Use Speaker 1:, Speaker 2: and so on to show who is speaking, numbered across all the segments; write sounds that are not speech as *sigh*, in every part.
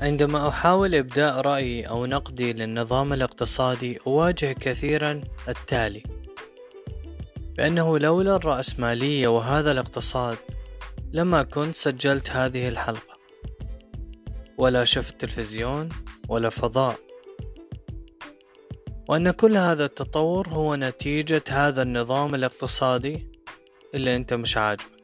Speaker 1: عندما أحاول إبداء رأيي أو نقدي للنظام الاقتصادي أواجه كثيرا التالي. بأنه لولا الرأسمالية وهذا الاقتصاد لما كنت سجلت هذه الحلقة. ولا شفت تلفزيون ولا فضاء. وأن كل هذا التطور هو نتيجة هذا النظام الاقتصادي اللي أنت مش عاجبك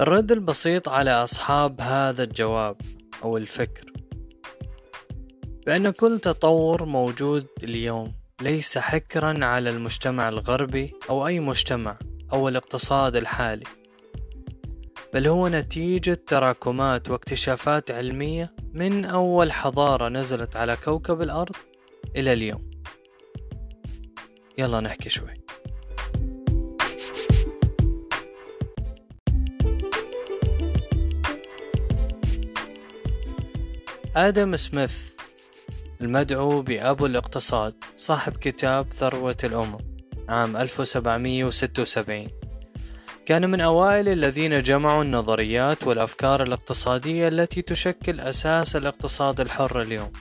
Speaker 1: الرد البسيط على أصحاب هذا الجواب أو الفكر. بأن كل تطور موجود اليوم ليس حكرا على المجتمع الغربي أو أي مجتمع أو الاقتصاد الحالي بل هو نتيجة تراكمات واكتشافات علمية من أول حضارة نزلت على كوكب الأرض إلى اليوم. يلا نحكي شوي. آدم سميث المدعو بأبو الاقتصاد صاحب كتاب ثروة الأمم عام 1776 كان من أوائل الذين جمعوا النظريات والأفكار الاقتصادية التي تشكل أساس الاقتصاد الحر اليوم.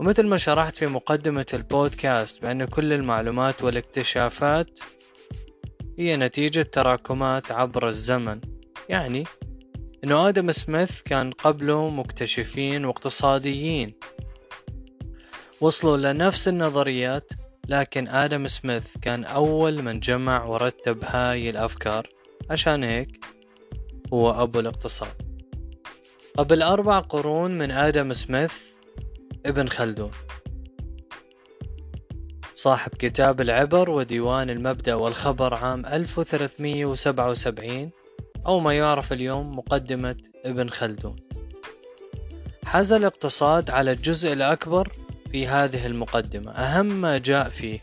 Speaker 1: ومثل ما شرحت في مقدمة البودكاست بأن كل المعلومات والاكتشافات هي نتيجة تراكمات عبر الزمن يعني إنه آدم سميث كان قبله مكتشفين واقتصاديين. وصلوا لنفس النظريات لكن آدم سميث كان أول من جمع ورتب هاي الأفكار. عشان هيك هو ابو الاقتصاد. قبل أربع قرون من آدم سميث ابن خلدون. صاحب كتاب العبر وديوان المبدأ والخبر عام 1377 أو ما يعرف اليوم مقدمة ابن خلدون. حاز الاقتصاد على الجزء الأكبر في هذه المقدمة. أهم ما جاء فيه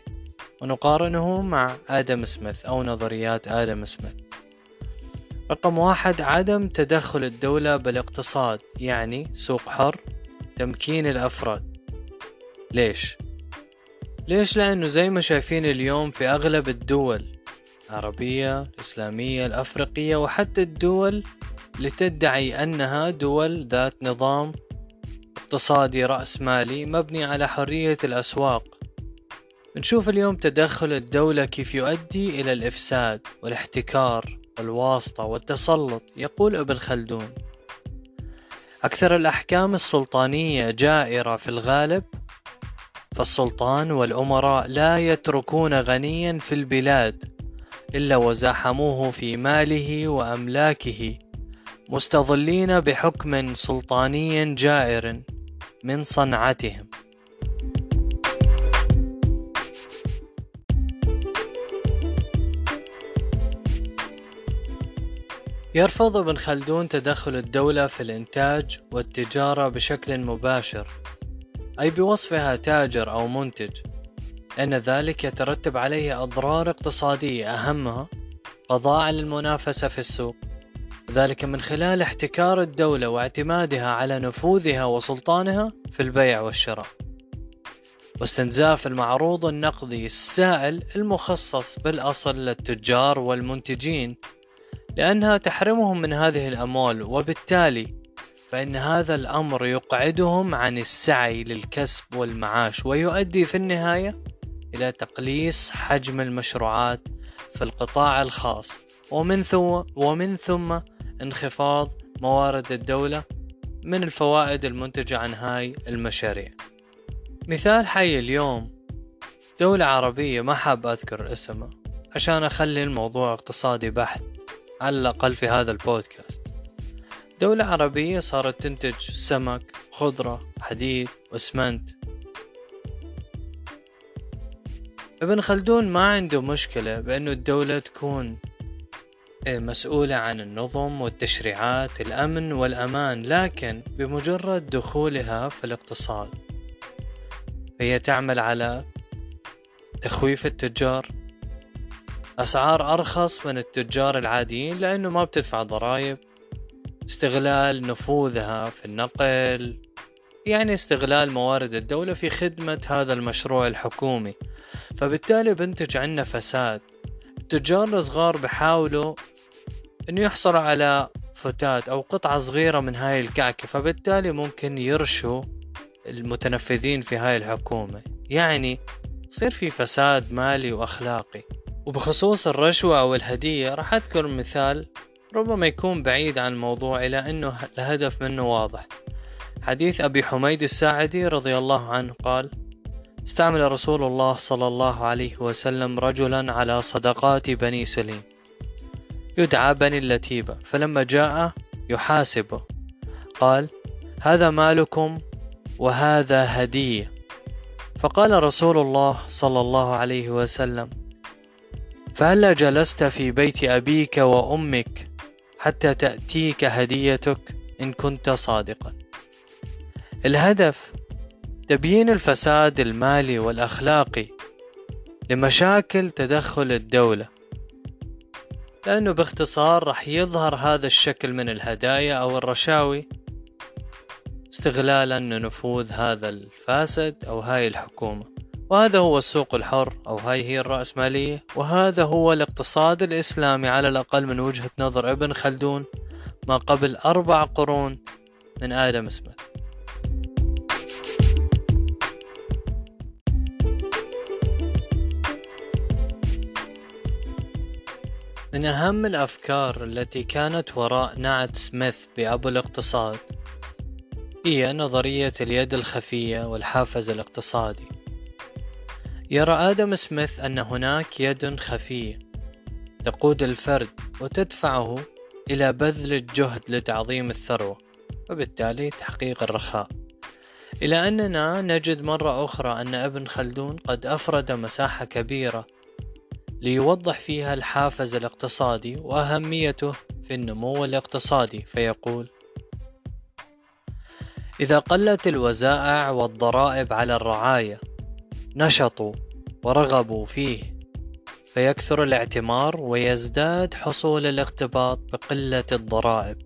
Speaker 1: ونقارنه مع آدم سميث أو نظريات آدم سميث. رقم واحد عدم تدخل الدولة بالاقتصاد يعني سوق حر تمكين الأفراد. ليش؟ ليش؟ لأنه زي ما شايفين اليوم في أغلب الدول العربية الإسلامية الأفريقية وحتى الدول اللي تدعي أنها دول ذات نظام اقتصادي رأسمالي مبني على حرية الأسواق. نشوف اليوم تدخل الدولة كيف يؤدي إلى الإفساد والاحتكار والواسطة والتسلط يقول ابن خلدون أكثر الأحكام السلطانية جائرة في الغالب فالسلطان والأمراء لا يتركون غنيا في البلاد إلا وزاحموه في ماله وأملاكه مستظلين بحكم سلطاني جائر من صنعتهم. يرفض ابن خلدون تدخل الدولة في الإنتاج والتجارة بشكل مباشر أي بوصفها تاجر أو منتج. لأن ذلك يترتب عليه أضرار اقتصادية أهمها قضاء على المنافسة في السوق. ذلك من خلال احتكار الدولة واعتمادها على نفوذها وسلطانها في البيع والشراء. واستنزاف المعروض النقدي السائل المخصص بالأصل للتجار والمنتجين. لأنها تحرمهم من هذه الأموال وبالتالي فإن هذا الأمر يقعدهم عن السعي للكسب والمعاش ويؤدي في النهاية إلى تقليص حجم المشروعات في القطاع الخاص. ومن ثم ومن ثم انخفاض موارد الدولة من الفوائد المنتجة عن هاي المشاريع. مثال حي اليوم دولة عربية ما حاب أذكر اسمها عشان أخلي الموضوع اقتصادي بحت على الأقل في هذا البودكاست. دولة عربية صارت تنتج سمك خضرة حديد واسمنت ابن خلدون ما عنده مشكلة بأنه الدولة تكون إيه، مسؤولة عن النظم والتشريعات الأمن والأمان لكن بمجرد دخولها في الاقتصاد هي تعمل على تخويف التجار. أسعار أرخص من التجار العاديين لأنه ما بتدفع ضرائب. استغلال نفوذها في النقل يعني استغلال موارد الدولة في خدمة هذا المشروع الحكومي. فبالتالي بنتج عنا فساد. التجار الصغار بحاولوا إنه يحصلوا على فتات أو قطعة صغيرة من هاي الكعكة فبالتالي ممكن يرشوا المتنفذين في هاي الحكومة. يعني يصير في فساد مالي وأخلاقي. وبخصوص الرشوة أو الهدية راح أذكر مثال ربما يكون بعيد عن الموضوع إلى أنه الهدف منه واضح. حديث أبي حميد الساعدي رضي الله عنه قال استعمل رسول الله صلى الله عليه وسلم رجلا على صدقات بني سليم. يدعى بني اللتيبة فلما جاء يحاسبه. قال هذا مالكم وهذا هدية. فقال رسول الله صلى الله عليه وسلم فهلا جلست في بيت أبيك وأمك حتى تأتيك هديتك إن كنت صادقا. الهدف تبيين الفساد المالي والأخلاقي لمشاكل تدخل الدولة. لأنه باختصار رح يظهر هذا الشكل من الهدايا أو الرشاوي استغلالا لنفوذ هذا الفاسد أو هاي الحكومة. وهذا هو السوق الحر أو هاي هي الرأسمالية. وهذا هو الاقتصاد الإسلامي على الأقل من وجهة نظر ابن خلدون ما قبل أربع قرون من آدم سميث من أهم الأفكار التي كانت وراء نعت سميث بأبو الاقتصاد هي نظرية اليد الخفية والحافز الاقتصادي. يرى آدم سميث أن هناك يد خفية تقود الفرد وتدفعه إلى بذل الجهد لتعظيم الثروة وبالتالي تحقيق الرخاء. إلى أننا نجد مرة أخرى أن ابن خلدون قد أفرد مساحة كبيرة ليوضح فيها الحافز الاقتصادي وأهميته في النمو الاقتصادي فيقول إذا قلت الوزائع والضرائب على الرعاية نشطوا ورغبوا فيه فيكثر الاعتمار ويزداد حصول الاختباط بقلة الضرائب.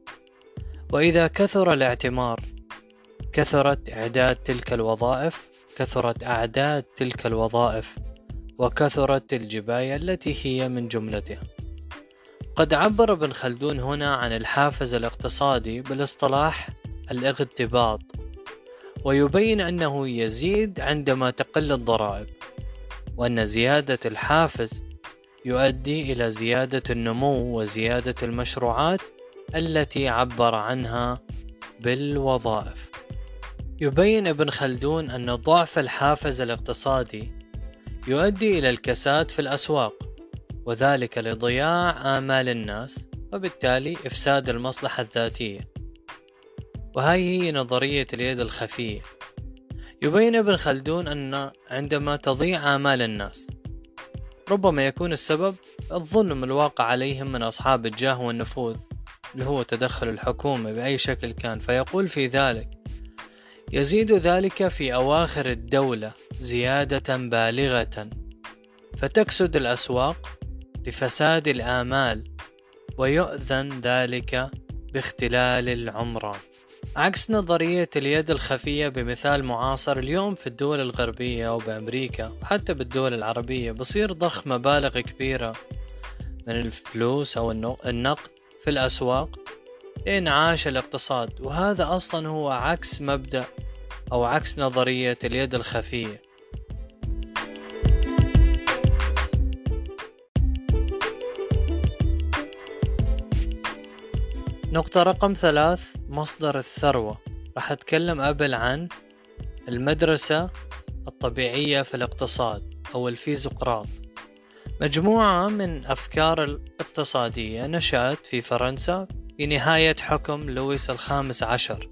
Speaker 1: وإذا كثر الاعتمار كثرت إعداد تلك الوظائف كثرت أعداد تلك الوظائف وكثرت الجباية التي هي من جملتها قد عبر ابن خلدون هنا عن الحافز الاقتصادي بالاصطلاح الاغتباط ويبين أنه يزيد عندما تقل الضرائب وأن زيادة الحافز يؤدي إلى زيادة النمو وزيادة المشروعات التي عبر عنها بالوظائف. يبين ابن خلدون أن ضعف الحافز الاقتصادي يؤدي إلى الكساد في الأسواق وذلك لضياع آمال الناس وبالتالي إفساد المصلحة الذاتية. وهاي هي نظرية اليد الخفية. يبين ابن خلدون أن عندما تضيع آمال الناس ربما يكون السبب الظلم الواقع عليهم من أصحاب الجاه والنفوذ اللي هو تدخل الحكومة بأي شكل كان. فيقول في ذلك يزيد ذلك في أواخر الدولة زيادة بالغة. فتكسد الأسواق لفساد الآمال ويؤذن ذلك باختلال العمران عكس نظرية اليد الخفية بمثال معاصر اليوم في الدول الغربية أو بأمريكا وحتى بالدول العربية بصير ضخ مبالغ كبيرة من الفلوس أو النقد في الأسواق لإنعاش الاقتصاد. وهذا أصلا هو عكس مبدأ أو عكس نظرية اليد الخفية. نقطة رقم ثلاث مصدر الثروة. راح أتكلم قبل عن المدرسة الطبيعية في الاقتصاد أو الفيزقراط مجموعة من أفكار الاقتصادية نشأت في فرنسا في نهاية حكم لويس الخامس عشر.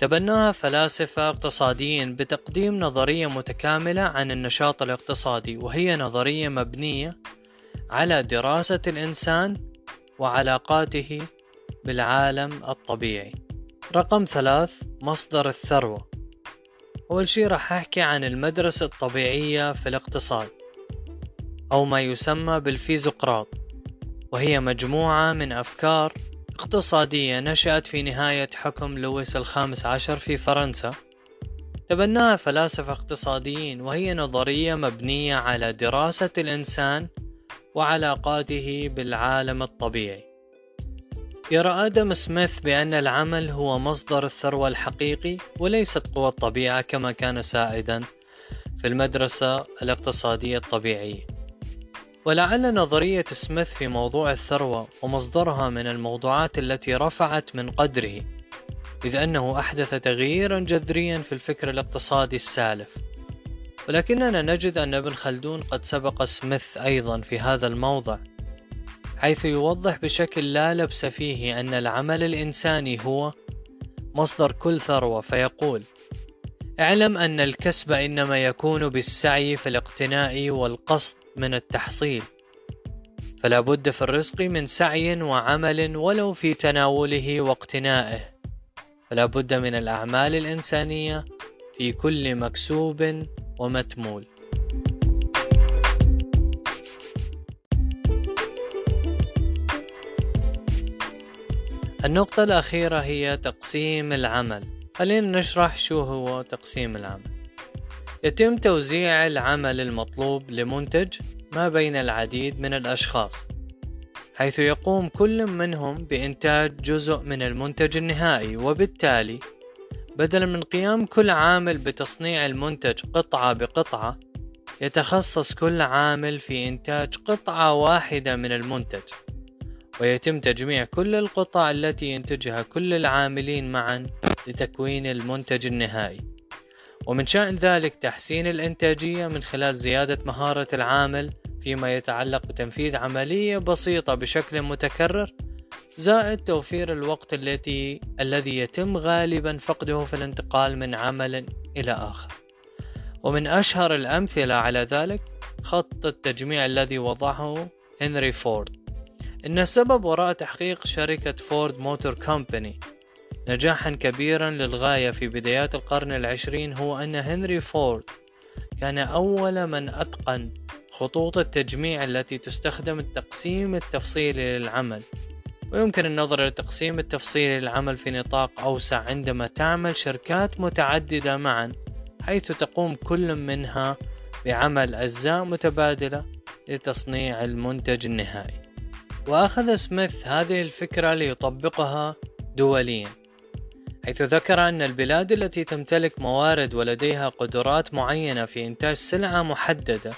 Speaker 1: تبناها فلاسفة اقتصاديين بتقديم نظرية متكاملة عن النشاط الاقتصادي وهي نظرية مبنية على دراسة الإنسان وعلاقاته بالعالم الطبيعي. رقم ثلاث مصدر الثروة. أول شي راح أحكي عن المدرسة الطبيعية في الاقتصاد أو ما يسمى بالفيزقراط وهي مجموعة من أفكار اقتصادية نشأت في نهاية حكم لويس الخامس عشر في فرنسا. تبناها فلاسفة اقتصاديين وهي نظرية مبنية على دراسة الإنسان وعلاقاته بالعالم الطبيعي. يرى آدم سميث بأن العمل هو مصدر الثروة الحقيقي وليست قوى الطبيعة كما كان سائدا في المدرسة الاقتصادية الطبيعية. ولعل نظرية سميث في موضوع الثروة ومصدرها من الموضوعات التي رفعت من قدره إذ أنه أحدث تغييرا جذريا في الفكر الاقتصادي السالف. ولكننا نجد أن ابن خلدون قد سبق سميث أيضا في هذا الموضع. حيث يوضح بشكل لا لبس فيه أن العمل الإنساني هو مصدر كل ثروة فيقول اعلم أن الكسب إنما يكون بالسعي في الاقتناء والقصد من التحصيل فلا بد في الرزق من سعي وعمل ولو في تناوله واقتنائه فلا بد من الأعمال الإنسانية في كل مكسوب ومتمول. النقطة الأخيرة هي تقسيم العمل. خلينا نشرح شو هو تقسيم العمل. يتم توزيع العمل المطلوب لمنتج ما بين العديد من الأشخاص حيث يقوم كل منهم بإنتاج جزء من المنتج النهائي وبالتالي بدلا من قيام كل عامل بتصنيع المنتج قطعة بقطعة يتخصص كل عامل في إنتاج قطعة واحدة من المنتج. ويتم تجميع كل القطع التي ينتجها كل العاملين معا لتكوين المنتج النهائي. ومن شأن ذلك تحسين الإنتاجية من خلال زيادة مهارة العامل فيما يتعلق بتنفيذ عملية بسيطة بشكل متكرر زائد توفير الوقت التي الذي يتم غالبا فقده في الانتقال من عمل إلى آخر. ومن أشهر الأمثلة على ذلك خط التجميع الذي وضعه هنري فورد. إن السبب وراء تحقيق شركة Ford Motor Company. نجاحا كبيرا للغاية في بدايات القرن العشرين هو أن هنري فورد كان أول من أتقن خطوط التجميع التي تستخدم التقسيم التفصيلي للعمل. ويمكن النظر للتقسيم التفصيلي للعمل في نطاق أوسع عندما تعمل شركات متعددة معا حيث تقوم كل منها بعمل أجزاء متبادلة لتصنيع المنتج النهائي. وأخذ سميث هذه الفكرة ليطبقها دوليا حيث ذكر أن البلاد التي تمتلك موارد ولديها قدرات معينة في إنتاج سلعة محددة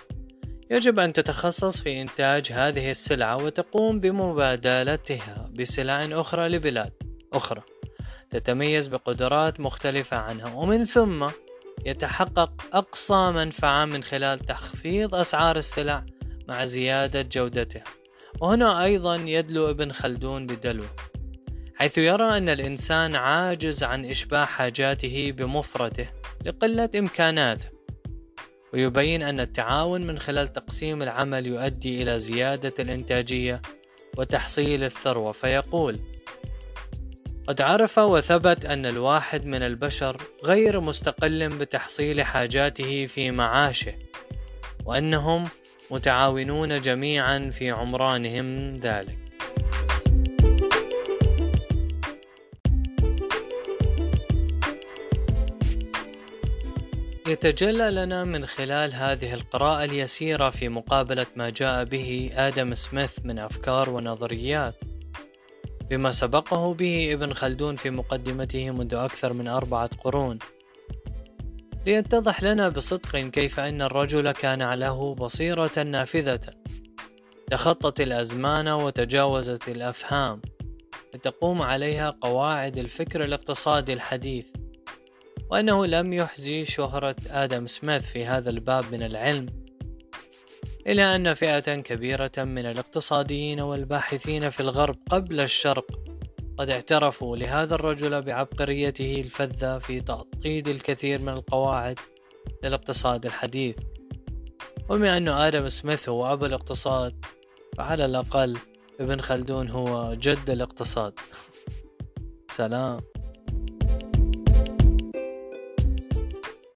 Speaker 1: يجب أن تتخصص في إنتاج هذه السلعة وتقوم بمبادلتها بسلع أخرى لبلاد أخرى تتميز بقدرات مختلفة عنها. ومن ثم يتحقق أقصى منفعة من خلال تخفيض أسعار السلع مع زيادة جودتها. وهنا أيضا يدلو ابن خلدون بدلو حيث يرى أن الإنسان عاجز عن إشباع حاجاته بمفرده لقلة إمكاناته ويبين أن التعاون من خلال تقسيم العمل يؤدي إلى زيادة الإنتاجية وتحصيل الثروة فيقول قد عرف وثبت أن الواحد من البشر غير مستقل بتحصيل حاجاته في معاشه وأنهم متعاونون جميعا في عمرانهم ذلك. يتجلى لنا من خلال هذه القراءة اليسيرة في مقابلة ما جاء به آدم سميث من أفكار ونظريات. بما سبقه به ابن خلدون في مقدمته منذ أكثر من أربعة قرون. ليتضح لنا بصدق كيف أن الرجل كان له بصيرة نافذة تخطت الأزمان وتجاوزت الأفهام لتقوم عليها قواعد الفكر الاقتصادي الحديث. وأنه لم يحزي شهرة آدم سميث في هذا الباب من العلم إلى أن فئة كبيرة من الاقتصاديين والباحثين في الغرب قبل الشرق قد اعترفوا لهذا الرجل بعبقريته الفذة في تعقيد الكثير من القواعد للاقتصاد الحديث. وبما أن آدم سميث هو أبو الاقتصاد فعلى الأقل ابن خلدون هو جد الاقتصاد. *laughs* سلام.